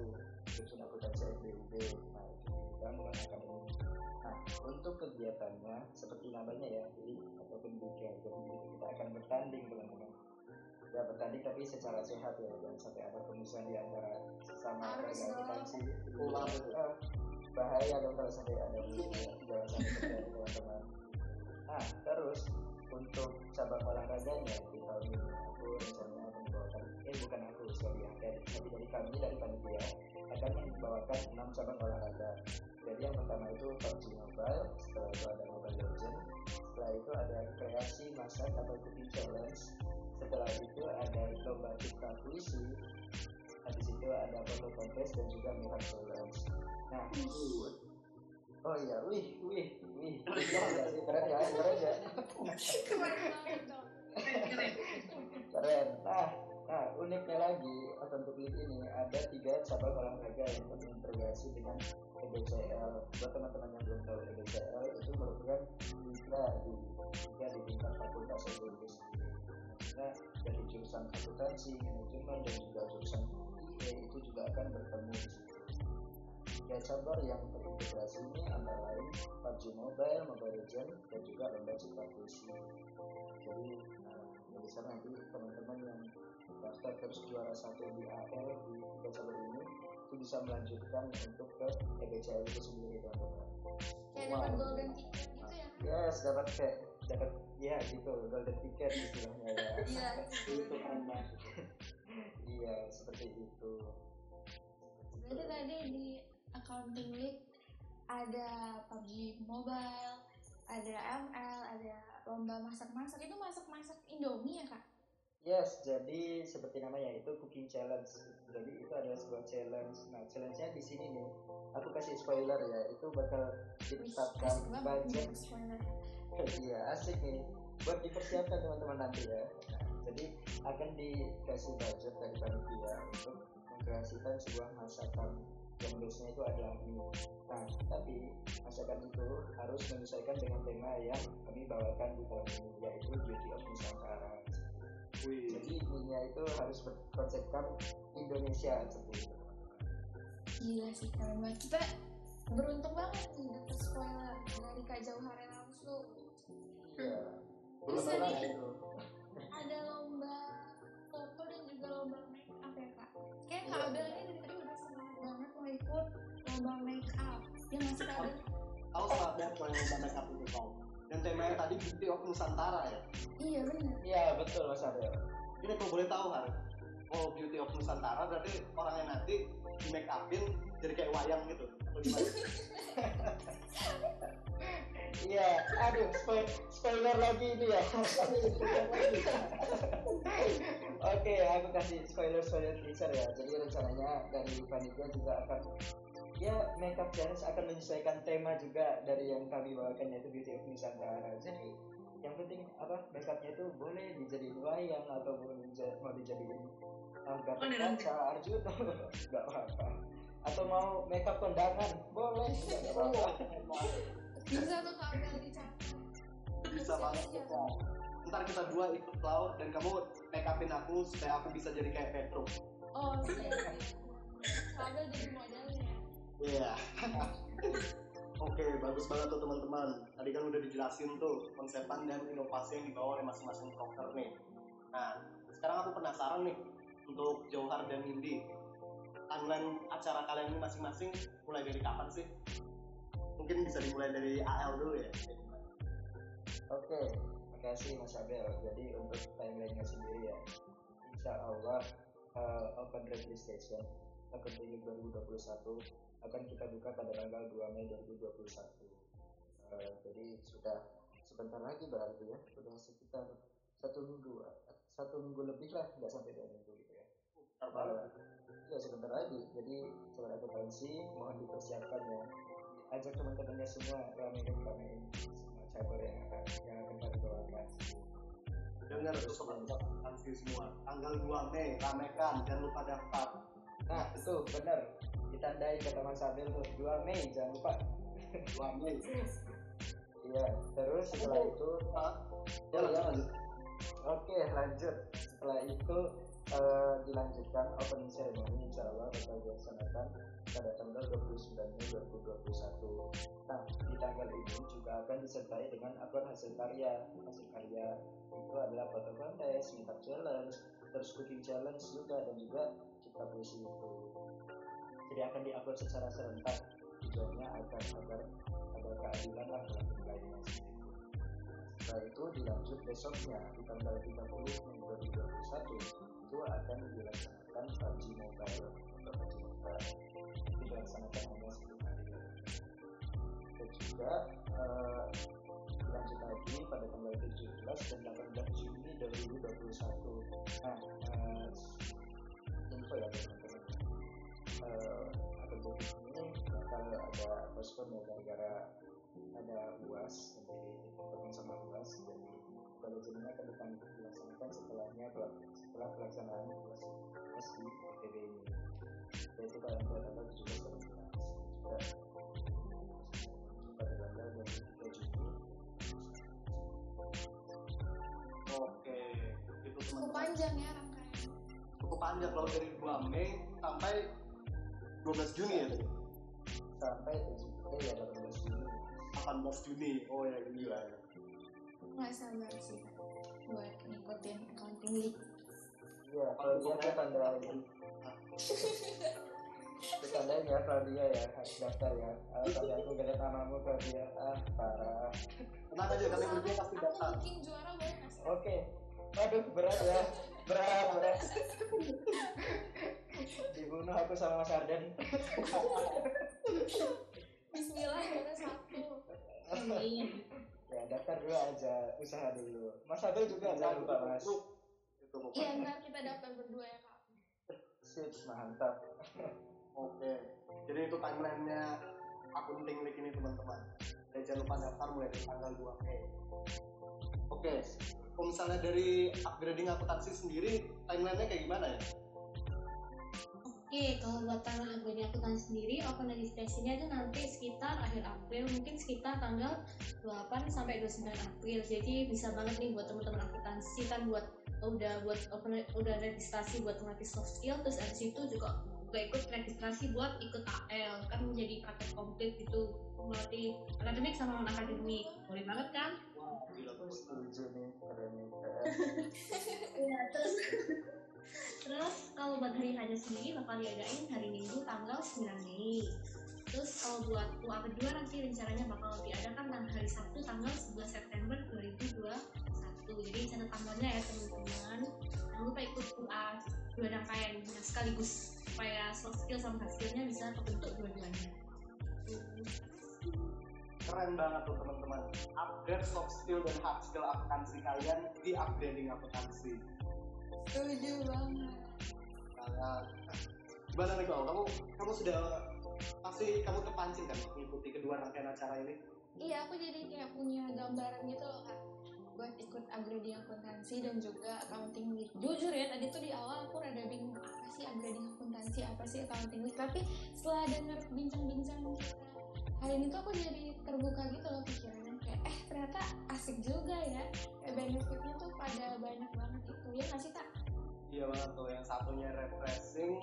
jurusan akuntansi FBUB. Nah, itu bidang non akademik. Nah, untuk kegiatannya seperti namanya ya, jadi ataupun bikin jadi kita akan bertanding teman-teman ya bertanding tapi secara sehat ya jangan sampai ada pemusuhan di antara sesama akuntansi
Ulang.
Eh, bahaya dong kalau sampai ada musuh jangan sampai terjadi teman-teman nah terus untuk cabang olahraganya di tahun ini aku akan membawakan eh bukan aku sorry ya dari, tapi dari kami dari panitia akan membawakan enam cabang olahraga. Jadi yang pertama itu PUBG Mobile setelah itu ada Mobile Legend setelah itu ada kreasi masak atau cooking challenge setelah itu ada lomba cipta puisi habis itu ada foto contest dan juga makeup challenge. Nah oh iya wih wih wih. Keren ya keren ya keren ya.
Keren.
Nah nah uniknya lagi untuk league ini ada tiga cabang olahraga yang terintegrasi dengan EBCL buat teman-teman yang belum tahu EBCL itu merupakan liga di liga di tingkat fakultas sendiri Maksudnya dari jurusan akuntansi, manajemen dan juga jurusan IE itu juga akan bertemu di. Tiga cabang yang terintegrasi ini antara lain PUBG Mobile, Mobile Legends, dan juga lomba cipta puisi. Jadi nah, dari sana nanti teman-teman yang daftar terus juara satu di AL di tiga cabang ini itu bisa melanjutkan untuk ke EBCL itu sendiri teman-teman.
kayak dapat golden ticket gitu ya
Yes, dapat kayak dapat ya gitu golden ticket istilahnya ya.
iya
Itu keren banget.
iya seperti itu.
berarti tadi di accounting league ada PUBG Mobile ada ML ada lomba masak-masak itu masak-masak Indomie ya kak
Yes, jadi seperti namanya itu cooking challenge. Jadi itu adalah sebuah challenge. Nah, challenge-nya di sini nih. Aku kasih spoiler ya, itu bakal ditetapkan budget. iya, asik nih. Buat dipersiapkan teman-teman nanti ya. Nah, jadi akan dikasih budget dari panitia untuk mengkreasikan sebuah masakan yang biasanya itu adalah mie. Nah, tapi masakan itu harus menyesuaikan dengan tema yang kami bawakan di tahun ini yaitu Beauty of Nusantara.
Wih.
Jadi mie itu harus berkonsepkan Indonesia seperti itu.
gila sih keren banget kita beruntung banget nih dapet spoiler dari Kak Jauhar langsung
Iya.
Terus
Belum
tadi- ada lomba foto dan juga lomba make up ya kak kayak
Iya.
kak Abel ini dari tadi udah banget mau ikut lomba make up ya nggak sih kak Abel
Tahu salah banget kalau yang lomba makeup itu tahu. Dan temanya tadi Beauty of Nusantara ya.
iya bener
Iya betul Mas Adel.
Ini kalau boleh tahu har, oh Beauty of Nusantara berarti orangnya nanti di make upin jadi kayak wayang gitu.
Iya, aduh spoil, spoiler lagi ini ya. Oke, aku kasih spoiler spoiler teaser ya. Jadi rencananya dari panitia juga akan ya makeup challenge akan menyesuaikan tema juga dari yang kami bawakan yaitu Beauty of Nusantara. Jadi yang penting apa makeupnya itu boleh dijadiin wayang atau mau dija- mau dijadiin Gatot
Oh,
Kaca, Arjuna nggak apa-apa. Atau mau makeup kondangan boleh. Nggak apa-apa.
Bisa tuh kak Abel dicapai
Bisa banget. Ntar kita dua ikut Cloud dan kamu make upin aku supaya aku bisa jadi kayak Petro.
oh iya iya Abel jadi modelnya
Iya. Oke, bagus banget tuh teman-teman. Tadi kan udah dijelasin tuh konsepan dan inovasi yang dibawa oleh masing-masing proker nih. Nah, sekarang aku penasaran nih untuk Jauhar dan Indi. Timeline acara kalian ini masing-masing mulai dari kapan sih? Mungkin bisa dimulai dari AL dulu ya.
Oke, makasih Mas Abel. Jadi untuk timelinenya sendiri ya, Insya Allah uh, open registration Week 2021 akan kita buka pada tanggal 2 Mei 2021 Eh, jadi sudah sebentar lagi berarti ya sudah sekitar satu minggu satu minggu lebih lah nggak sampai dua minggu gitu ya.
Bentar banget.
ya sebentar lagi. Jadi sobat akuntansi mohon dipersiapkan ya. Ajak teman-temannya semua ramein semua cabur yang akan yang akan kami bawakan
dengar sobat akuntansi semua. Tanggal 2 Mei ramekan jangan lupa daftar
nah itu benar. Ditandai kata Mas Abel tuh. 2 Mei jangan lupa.
2 Mei.
Iya terus setelah itu
Ah, jalan
Oke lanjut. Setelah itu eh, dilanjutkan opening ceremony insya Allah bakal dilaksanakan pada tanggal 29 Mei 2021 nah di tanggal ini juga akan disertai dengan upload hasil karya. Hasil karya itu adalah foto kontes, makeup challenge terus cooking challenge juga dan juga puisi itu jadi akan diupload secara serentak tujuannya agar agar ada keadilan lah dalam itu setelah itu dilanjut besoknya di tanggal 30 Mei 2021 itu akan dilaksanakan PUBG Mobile atau PUBG Mobile dilaksanakan hanya 10 hari. Dan juga eh, dilanjut lagi pada tanggal 17 dan 18 Juni 2021 nah eh, info ya teman-teman eh, akan jadi ini bakal ada postpone ya gara-gara ada uas jadi dipotong sama uas jadi kalau jadinya akan ditang- dilaksanakan setelahnya setelah pelaksanaan uas uas di ITB ini yaitu pada tanggal 17 dan 18 juga pada tanggal 23 Juni
oke itu teman-teman.
panjang ya
panjang kalau dari 2 Mei sampai 12 Juni ya?
Sampai 7 ya 18 Juni.
18 Juni. Oh ya gila ya
Nggak sabar sih buat ngikutin accounting league.
Iya, kalau dia tuh tandain Itu tandain ya Claudia ya, harus daftar ya. Ah, Tapi aku gak ada namamu Claudia, ah parah.
Tenang aja kalian berdua pasti daftar.
Mungkin juara sih?
Oke, aduh berat ya, berat, berat Dibunuh aku sama Mas Arden
Bismillah juara satu.
Ya daftar dulu aja, usaha dulu. Mas Abel juga jangan lupa mas.
itu
Iya
pokoknya
ntar kita daftar berdua ya kak.
Sip, mantap.
Oke. Jadi itu timelinenya akunting link ini teman-teman. Dan jangan lupa daftar mulai dari tanggal 2 Mei. Oke kalau misalnya dari upgrading akuntansi sendiri timelinenya kayak gimana ya
Oke, kalau buat tanah akuntansi akuntansi sendiri, open registrationnya itu nanti sekitar akhir April, mungkin sekitar tanggal 28 sampai 29 April. Jadi bisa banget nih buat teman-teman akuntansi kan buat udah buat open udah registrasi buat melatih soft skill, terus abis itu juga juga ikut registrasi buat ikut AL kan menjadi paket komplit gitu. Melatih akademik sama non akademik. Boleh banget kan?
Terus
Iya, terus. Terus kalau buat hari hanya sendiri bakal diadain hari Minggu tanggal 9 Mei. Terus kalau buat UA kedua nanti rencananya bakal diadakan hari Sabtu tanggal 11 September 2021. Jadi catat tanggalnya ya teman-teman. Jangan lupa ikut UA dua rangkaian nah, sekaligus supaya soft skill sama hard skillnya bisa terbentuk dua-duanya.
keren banget tuh teman-teman upgrade soft skill dan hard skill akuntansi kalian di upgrading akuntansi
Setuju banget.
Nah, gimana nih Klau? Kamu kamu sudah pasti kamu kepancing kan mengikuti kedua rangkaian acara ini?
Iya aku jadi kayak punya gambaran gitu loh kak buat ikut upgrading akuntansi dan juga accounting week. Jujur ya tadi tuh di awal aku rada bingung apa sih upgrading akuntansi, apa sih accounting week. Tapi setelah denger bincang-bincang kita hari ini tuh aku jadi terbuka gitu loh pikirannya kayak eh ternyata asik juga ya. Eh, benefitnya tuh pada banyak banget itu ya nggak sih kak?
Iya banget tuh. Yang satunya refreshing,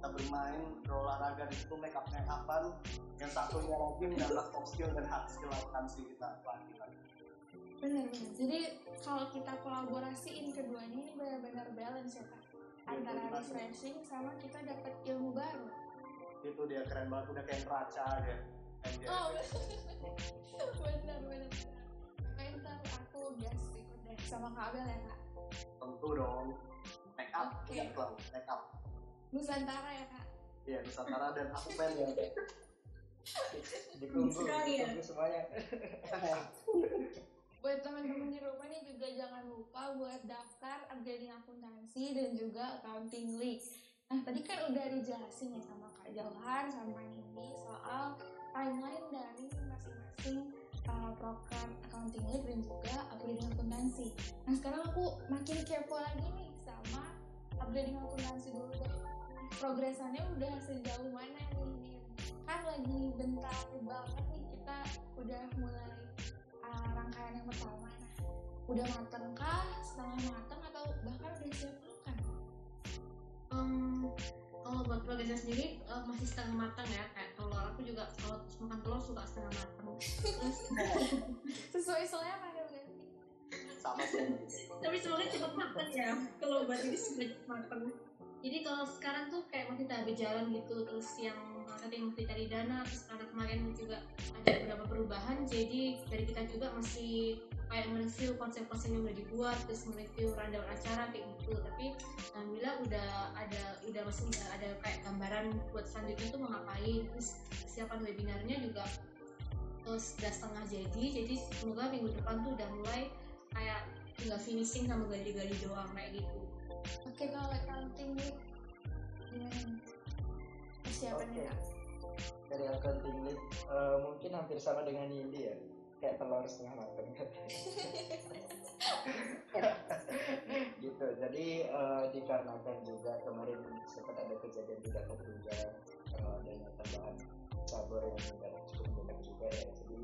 kita bermain, berolahraga di situ make up make upan. Yang satunya lagi menambah soft skill dan hard skill akuntansi kita pelatihan.
Bener bener. Jadi kalau kita kolaborasiin keduanya ini benar-benar balance ya kak. Antara refreshing sama kita dapat ilmu baru.
Itu dia keren banget, udah kayak neraca aja. Anjay.
Oh benar benar. Ntar aku gas ikut deh sama Kak Abel ya kak.
Tentu dong. Make up,
Oke.
ingat Klau, make up.
Nusantara ya kak.
Iya Nusantara dan aku pengen
ditunggu
Sekali ya.
ditunggu semuanya
buat teman-teman di rumah nih juga jangan lupa buat daftar upgrading akuntansi dan juga accounting league. Nah tadi kan udah dijelasin ya sama Kak Jauhan sama Nindi soal timeline dari masing-masing uh, program accounting league dan juga upgrading akuntansi. Nah sekarang aku makin kepo lagi nih sama upgrading akuntansi dulu deh. Progresannya udah sejauh mana nih? Kan lagi bentar banget nih kita udah mulai uh, rangkaian yang pertama. Nah udah mateng kah? Setengah mateng atau bahkan udah siap makan
Em, kalau buat progresnya sendiri eh, masih setengah matang ya. Kayak telur aku juga kalau makan telur suka setengah matang terus
sesuai selera kan berarti
sama sih.
tapi semoga cepat matang ya kalau buat ini sudah cepat matang jadi kalau sekarang tuh kayak masih tahap berjalan gitu terus yang tadi masih cari dana terus karena kemarin juga ada beberapa perubahan. Jadi dari kita juga masih kayak mereview konsep-konsep yang udah dibuat terus mereview rundown acara kayak gitu. Tapi alhamdulillah udah ada udah masih ada kayak gambaran buat selanjutnya tuh mau ngapain. Terus persiapan webinarnya juga terus udah setengah jadi. Jadi semoga minggu depan tuh udah mulai kayak tinggal finishing sama gali-gali doang kayak gitu
oke kalau accounting nih. Gimana persiapannya
Oke.
Kak?
dari accounting league eh, mungkin hampir sama dengan Nindi ya. Kayak telur setengah matang. Gitu. Jadi eh, dikarenakan juga kemarin sempat ada kejadian tidak terduga karena adanya tambahan cabur yang tidak cukup banyak juga ya. Jadi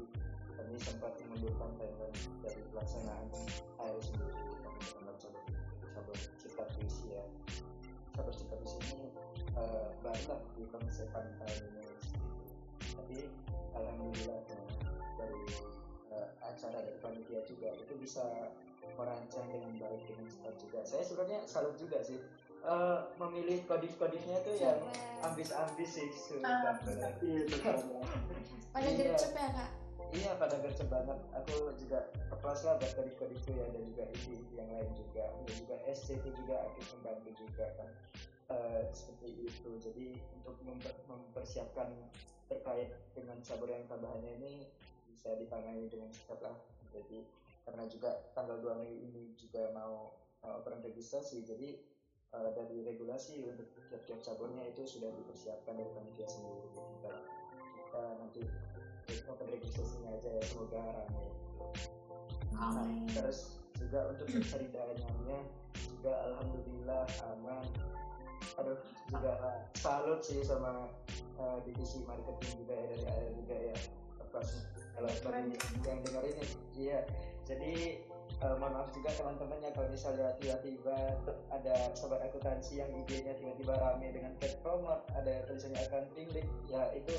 kami sempat mengundurkan timeline dari pelaksanaan AR sendiri. Kami cabur cabur cipta puisi ya cabur cipta puisi ini eh, barulah di konsepkan tahun ini tapi alhamdulillah ya, dari eh, acara dari panitia juga itu bisa merancang dengan baik dengan cepat juga saya sebenarnya salut juga sih Eh, memilih kodif-kodifnya tuh yang ambis-ambis sih sudah benar.
Itu kan.
pada
Iya.
gercep ya kak
iya pada gercep banget. Aku juga kelas lah kodif-kodif itu ya dan juga ide yang lain juga. Dan juga SC itu juga aktif membantu juga kan. Eh, seperti itu. Jadi untuk memper- mempersiapkan terkait dengan cabur yang tambahannya ini bisa ditangani dengan cepat lah. Jadi karena juga tanggal 2 Mei ini juga mau uh, operan registrasi. Jadi uh, dari regulasi untuk tiap-tiap caburnya itu sudah dipersiapkan dari panitia sendiri. Kita, kita nanti open registrasinya aja ya semoga ramai Nah, terus juga untuk mencari dananya juga alhamdulillah aman. Aduh juga salut sih sama uh, divisi marketing juga ya dari AR juga ya. Pas kalau bagi yang dengar ini iya. Jadi uh, mohon maaf juga teman-teman ya kalau misalnya tiba-tiba ada sobat akuntansi yang IG-nya tiba-tiba rame dengan pet promote ada tulisannya accounting link ya itu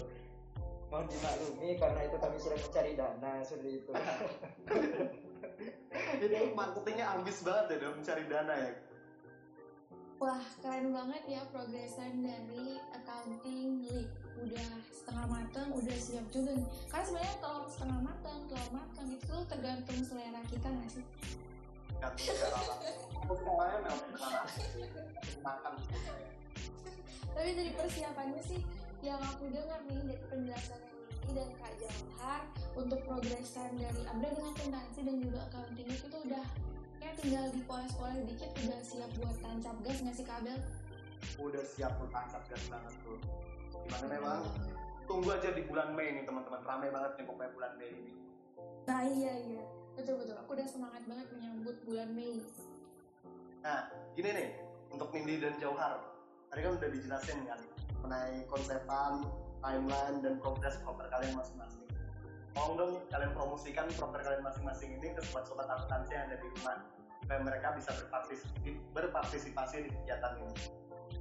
mohon dimaklumi karena itu kami sedang mencari dana seperti itu
Itu marketingnya ambis banget ya dalam mencari dana ya.
Wah, keren banget ya progresan dari accounting league. Udah setengah matang, udah siap juga nih. Karena sebenarnya telur setengah matang, telur matang itu tergantung selera kita nggak sih?
Aku. Makan.
Tapi dari persiapannya sih, yang aku dengar nih dari penjelasannya Nini dan Kak Jauhar untuk progresan dari upgrading akuntansi dan juga accounting itu udah kayak tinggal dipoles-poles dikit udah siap buat tancap gas nggak sih kabel?
Udah siap tuh tancap gas banget tuh. Gimana memang? Tunggu aja di bulan Mei nih teman-teman. Ramai banget nih pokoknya bulan Mei ini.
Nah iya iya, betul betul. Aku udah semangat banget menyambut bulan Mei.
Nah, gini nih, untuk Nindi dan Jauhar, tadi kan udah dijelasin kan mengenai konsepan, timeline, dan progres proper kalian masing-masing. Tolong dong kalian promosikan proper kalian masing-masing ini ke sobat-sobat akuntansi yang ada di rumah, supaya mereka bisa berpartisipasi, berpartisipasi di kegiatan ini.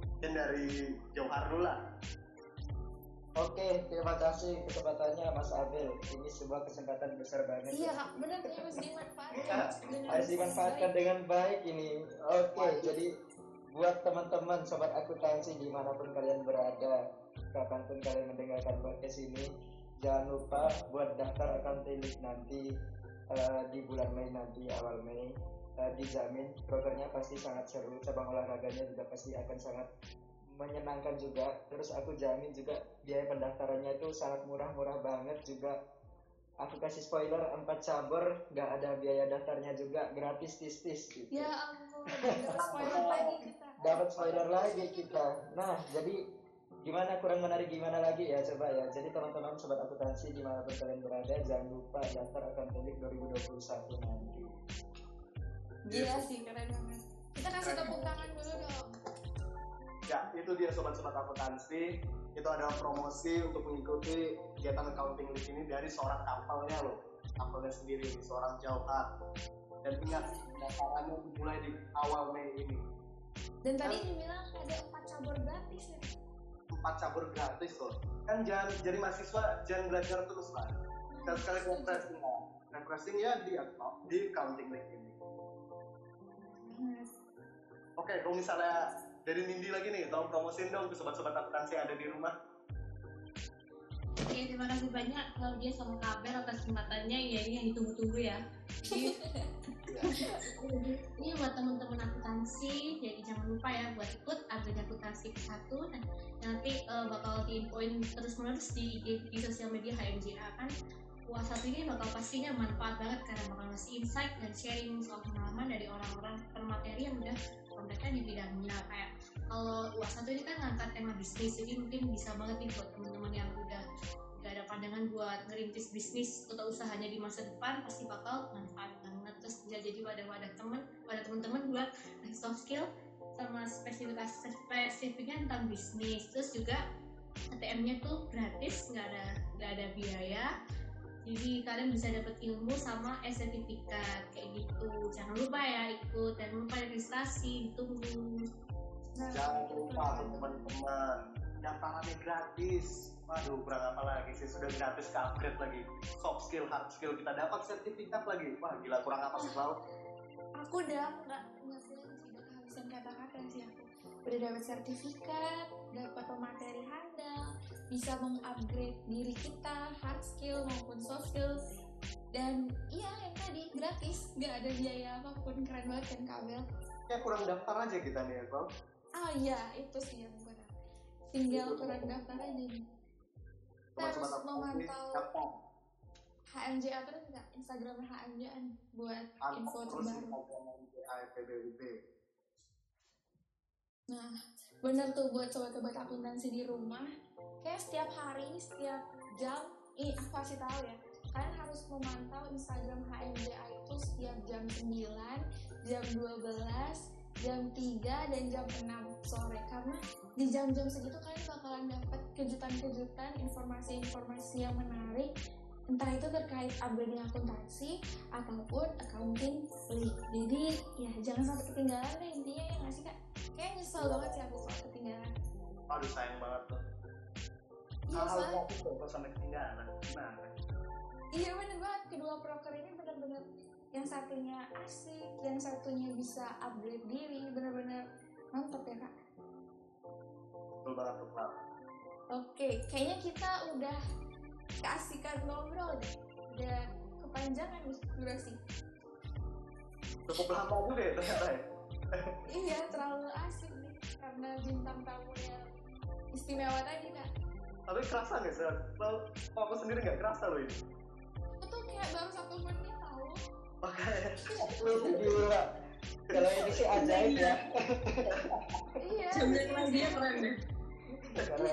Mungkin dari Jauhar dulu lah.
Oke, terima kasih kesempatannya Mas Abel. Ini sebuah kesempatan besar banget.
Iya
ya.
kak, benar harus dimanfaatkan.
Ya,
dengan
harus dimanfaatkan
baik.
dengan baik ini. Oke, jadi buat teman-teman sobat akuntansi di mana pun kalian berada, kapan pun kalian mendengarkan podcast ini, jangan lupa buat daftar league nanti eh, di bulan Mei nanti awal Mei. Eh, dijamin programnya pasti sangat seru, cabang olahraganya juga pasti akan sangat menyenangkan juga terus aku jamin juga biaya pendaftarannya itu sangat murah-murah banget juga aku kasih spoiler 4 cabur nggak ada biaya daftarnya juga gratis tis-tis gitu
Ya ampun, spoiler lagi.
Dapat spoiler lagi kita nah jadi gimana kurang menarik gimana lagi ya coba ya jadi teman-teman sobat akuntansi di mana pun kalian berada jangan lupa daftar akuntansi 2021 nanti
Gila sih, keren banget. Kita kasih tepuk tangan dulu dong.
Ya, itu dia sobat-sobat akuntansi. Itu adalah promosi untuk mengikuti kegiatan accounting league ini dari seorang couple-nya loh. Couple-nya sendiri, seorang Jauhar. Dan ingat, pendaftarannya dimulai di awal Mei ini.
Dan tadi dibilang ada empat cabur gratis ya.
Empat cabur gratis loh. Kan jangan jadi mahasiswa, jangan belajar terus lah. Sekali-sekali refreshing lah. Refreshing ya di, di accounting league ini. Oke, kalau misalnya dari Nindi lagi nih, tolong promosiin dong ke sobat-sobat akuntansi yang ada di rumah.
Oke, terima kasih banyak Claudia sama Kabel atas kesempatannya ya ini yang ditunggu-tunggu ya. Jadi, ini buat teman-teman akuntansi, jadi jangan lupa ya buat ikut update akuntansi ke satu dan nanti eh, bakal diinfoin terus-menerus di, di, di sosial media HMJA kan. UAS satu ini bakal pastinya manfaat banget karena bakal ngasih insight dan sharing soal pengalaman dari orang-orang permateri yang udah kompeten di bidangnya kayak kalau UAS satu ini kan ngangkat tema bisnis jadi mungkin bisa banget nih buat teman-teman yang udah gak ada pandangan buat ngerintis bisnis atau usahanya di masa depan pasti bakal manfaat banget. Terus bisa jadi wadah-wadah temen wadah teman-teman buat soft skill sama spesifikasi spesifiknya tentang bisnis. Terus juga ATM-nya tuh gratis nggak ada nggak ada biaya. Jadi kalian bisa dapat ilmu sama sertifikat kayak gitu. Jangan lupa ya ikut. Dan lupa registrasi ditunggu
Jangan lupa tuh teman-teman, daftarannya gratis. Waduh, kurang apa lagi sih? Sudah gratis ke upgrade lagi. Soft skill, hard skill, kita dapat sertifikat lagi. Wah, gila kurang apa sih, Lau?
aku udah nggak nggak sih udah kehabisan kata-kata sih aku udah dapat sertifikat dapat pemateri handal bisa mengupgrade diri kita hard skill maupun soft skill dan iya yang tadi gratis nggak ada biaya apa pun keren banget kan kabel
Ya kurang daftar aja kita nih ya.
Ah iya itu sih yang benar tinggal kurang daftar aja nih Terus memantau
daftar.
HMJA terus nggak Instagram HMJA buat info
Pantau terus
terbaru. Nah, bener tuh buat sobat-sobat akuntansi di rumah. Kayak setiap hari, setiap jam, ini aku kasih tahu ya. Kalian harus memantau Instagram HMJA itu setiap jam 9, jam 12, jam 3, dan jam 6 sore. Karena di jam-jam segitu kalian bakalan dapat kejutan-kejutan, informasi-informasi yang menarik entah itu terkait upgrading akuntansi ataupun accounting league. Jadi ya jangan sampai ketinggalan deh intinya ya nggak sih kak? Kayak nyesel banget sih aku kalau ketinggalan.
Aduh, sayang banget tuh.
Iya
Hal-hal kok sampai ketinggalan. Nah,
iya bener banget kedua broker ini bener-bener yang satunya asik, yang satunya bisa upgrade diri, bener-bener mantap ya kak.
betul banget Lau.
Oke, kayaknya kita udah keasikan ngobrol deh. Udah kepanjangan nih durasi.
Cukup lama juga ya ternyata ya.
Iya, terlalu asik nih karena bintang tamu yang istimewa tadi kak.
Tapi kerasa nggak sih? Lau, kok aku sendiri nggak kerasa loh ini.
Tuh kayak baru satu menit
Makanya,
kalau ini sih ajaib ya
Iya.
Dia keren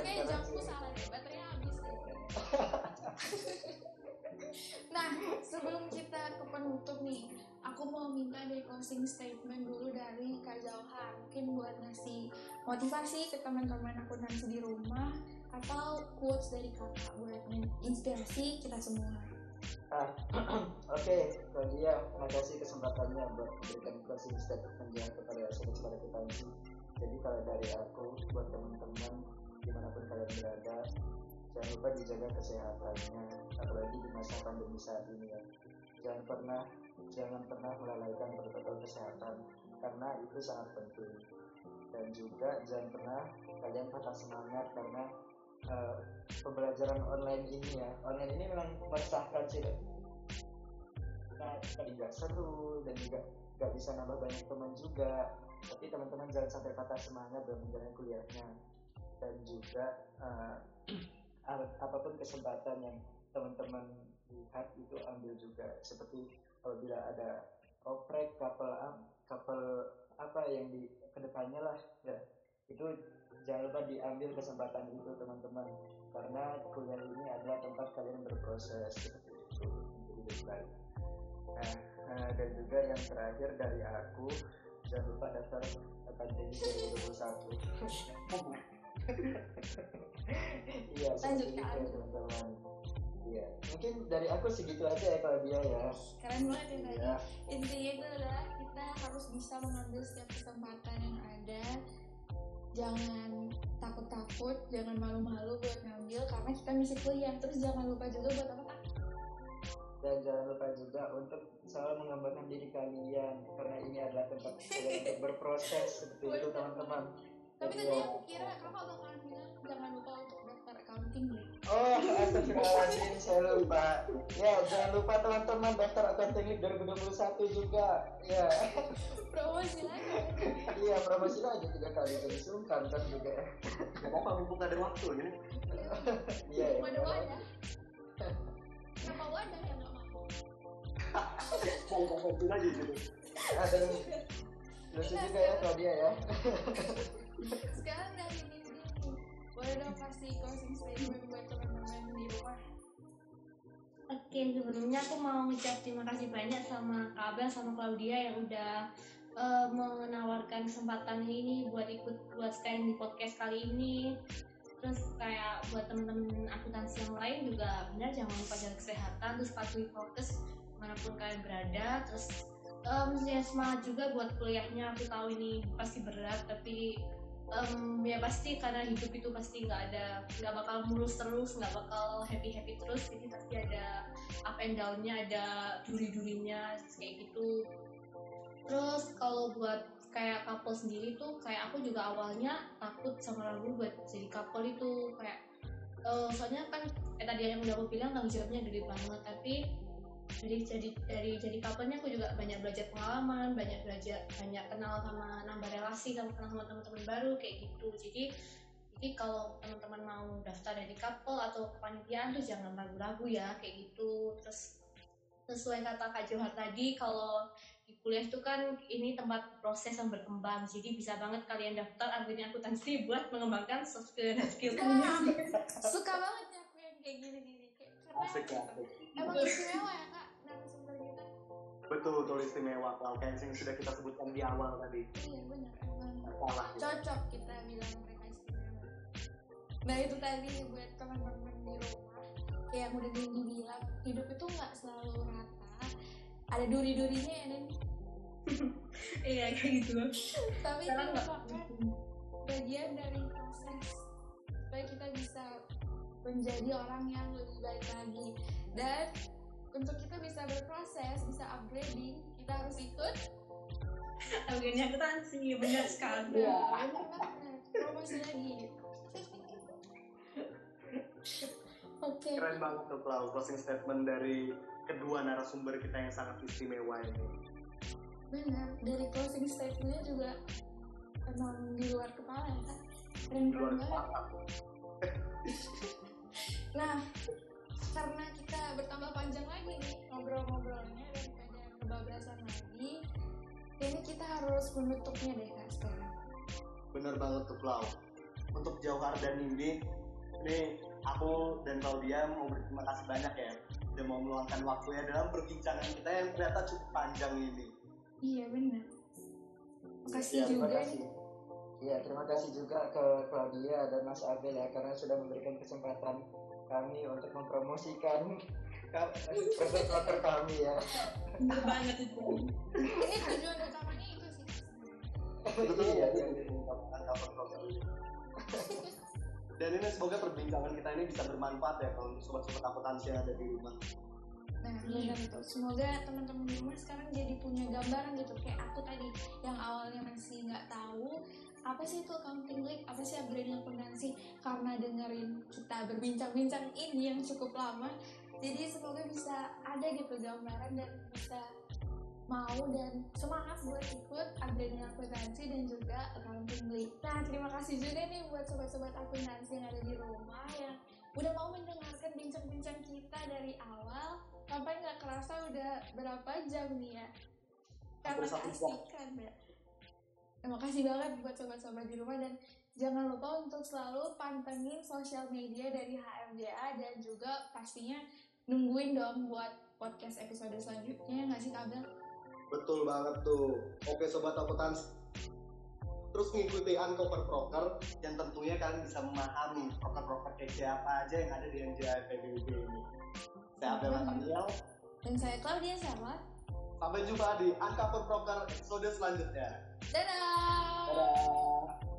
Ini jamku salah deh, baterainya habis nah, sebelum kita ke penutup nih, aku mau minta deh closing statement dulu dari Kak Jauhar. Mungkin buat ngasih motivasi ke teman-teman akuntansi di rumah atau quotes dari kakak buat inspirasi kita semua.
Oke, Claudia, makasih kesempatannya buat memberikan closing statement ya kepada sobat-sobat akuntansi. Jadi kalau dari aku, buat teman-teman di mana pun kalian berada, jangan lupa dijaga kesehatannya, apalagi di masa pandemi saat ini ya. Jangan pernah, jangan pernah melalaikan protokol kesehatan, karena itu sangat penting. Dan juga jangan pernah kalian patah semangat karena eh, pembelajaran online ini ya, online ini memang meresahkan sih nah, tadi nggak seru dan juga nggak bisa nambah banyak teman juga. Tapi teman-teman jangan sampai patah semangat dalam menjalani kuliahnya. Dan juga ap- apa pun kesempatan yang teman-teman lihat itu ambil juga. Seperti apabila ada oprek up couple apa yang di ke depannya lah ya. Itu jangan lupa diambil kesempatan itu teman-teman. Karena kuliah ini adalah tempat kalian berproses. Seperti itu lebih baik nah eh, dan juga yang terakhir dari aku jangan lupa daftar akademi 2021 iya
Lanjut,
seperti
Kak.
itu teman-teman. Iya mungkin dari aku segitu aja ya kalau dia ya.
Keren banget ya tadi
Iya.
intinya itu adalah kita harus bisa mengambil setiap kesempatan yang ada jangan takut-takut jangan malu-malu buat ngambil karena kita masih kuliah. Terus jangan lupa juga buat apa?
Dan jangan lupa juga untuk selalu mengembangkan diri kalian karena ini adalah tempat kalian untuk berproses seperti itu teman-teman.
Tapi tadi
ya-
aku kira kakak bakalan bilang jangan lupa untuk accounting nih
Oh, astagfirullahaladzim, saya lupa. Ya, jangan lupa teman-teman daftar accounting League 2021 juga. Ya,
promosi lagi
iya promosi lagi tiga kali jadi sungkan kan juga.
Gak apa-apa mumpung ada waktu ini.
Iya, ya.
wadah wadah kenapa wadah yang nggak mau
Mau ngomong lagi gitu.
Ada lucu juga ya Claudia ya.
sekarang dari nih boleh dong kasih closing statement buat teman-teman di rumah
Oke, sebelumnya aku mau ngucap terima kasih banyak sama Kak Abel sama Claudia yang udah eh, menawarkan kesempatan ini buat ikut buat stand di podcast kali ini. Terus kayak buat temen-temen akuntansi yang lain juga benar jangan lupa jaga kesehatan, terus patuhi prokes di mana pun kalian berada. Terus em, ya semangat juga buat kuliahnya. Aku tahu ini pasti berat, tapi em, ya pasti karena hidup itu pasti nggak ada nggak bakal mulus terus nggak bakal happy happy terus jadi pasti ada up and downnya ada duri durinya kayak gitu. Terus kalau buat kayak couple sendiri tuh kayak aku juga awalnya takut sama ragu buat jadi couple itu kayak eh, soalnya kan kayak tadi yang udah aku bilang tanggung jawabnya gede banget tapi dari jadi dari jadi couple-nya aku juga banyak belajar pengalaman banyak belajar banyak kenal sama nambah relasi sama kenal sama teman-teman baru kayak gitu. Jadi jadi kalau teman-teman mau daftar dari couple atau kepanitiaan tuh jangan ragu-ragu ya kayak gitu. Terus sesuai kata Kak Johar tadi kalau di kuliah itu kan ini tempat proses yang berkembang. Jadi bisa banget kalian daftar akhirnya akuntansi buat mengembangkan soft skill dan skill
Nah, suka banget ya aku yang kayak gini-gini. Kayak karena
Asik ya. asik.
emang istimewa ya
Betul betul istimewa kalau kayak yang sudah kita sebutkan di awal tadi.
iya benar
salah gitu.
cocok kita bilang mereka istimewa. Nah itu tadi buat teman-teman di rumah kayak yang udah Dendi bilang hidup itu nggak selalu rata. Ada duri-durinya ya Den
iya kayak gitu.
Tapi itu merupakan bagian dari proses supaya kita bisa menjadi orang yang lebih baik lagi. Dan untuk kita bisa berproses bisa upgrading kita harus ikut.
Akhirnya akuntansi benar sekali.
Iya, banget. promosi lagi. Oke.
Keren banget tuh Clau, closing statement dari kedua narasumber kita yang sangat istimewa ini.
benar. Dari closing statementnya juga emang di luar kepala ya kan? Keren
Di luar
keren banget.
kepala.
Nah, karena kita bertambah panjang lagi nih ngobrol-ngobrolnya daripada kebablasan lagi, kayaknya kita harus menutupnya deh kak sekarang.
Bener banget tuh Clau. Untuk Jauhar dan Nindi, ini aku dan Claudia mau berterima kasih banyak ya udah mau meluangkan waktunya dalam perbincangan kita yang ternyata cukup panjang ini.
Iya benar. Makasih
Ya, terima
juga
kasih.
nih.
Ya, terima kasih juga ke Claudia dan Mas Abel ya karena sudah memberikan kesempatan kami untuk mempromosikan proses motor kami ya.
banget itu
Ini tujuan utamanya itu sih.
Betul
Iya,
ya,
iya.
mengungkapkan kapan-kapan. Dan ini semoga perbincangan kita ini bisa bermanfaat ya kalau untuk sobat-sobat akuntansi yang ada di rumah.
Nah, benar itu. Semoga teman-teman di rumah sekarang jadi punya gambaran gitu. Kayak aku tadi yang awalnya masih nggak tahu apa sih itu accounting league, apa sih upgrading akuntansi karena dengerin kita berbincang-bincang ini yang cukup lama. Jadi semoga bisa ada gitu gambaran dan bisa mau dan semangat buat ikut upgrading akuntansi dan juga accounting league. Nah, terima kasih juga nih buat sobat-sobat akuntansi yang ada di rumah yang udah mau mendengarkan bincang-bincang kita dari awal sampai nggak kerasa udah berapa jam nih ya. Karena keasikan ya. Terima kasih banget buat sobat-sobat di rumah dan jangan lupa untuk selalu pantengin sosial media dari HMJA dan juga pastinya nungguin dong buat podcast episode selanjutnya nggak sih Kabel?
Betul banget tuh. Oke sobat akuntansi. Terus ngikuti Uncover Broker yang tentunya kalian bisa memahami broker-broker kayak siapa aja yang ada di NJI PBB ini. Saya Abel Nathaniel.
Dan saya Claudia Sama.
Sampai jumpa di Uncover Broker episode selanjutnya. Dadah.
Dadah.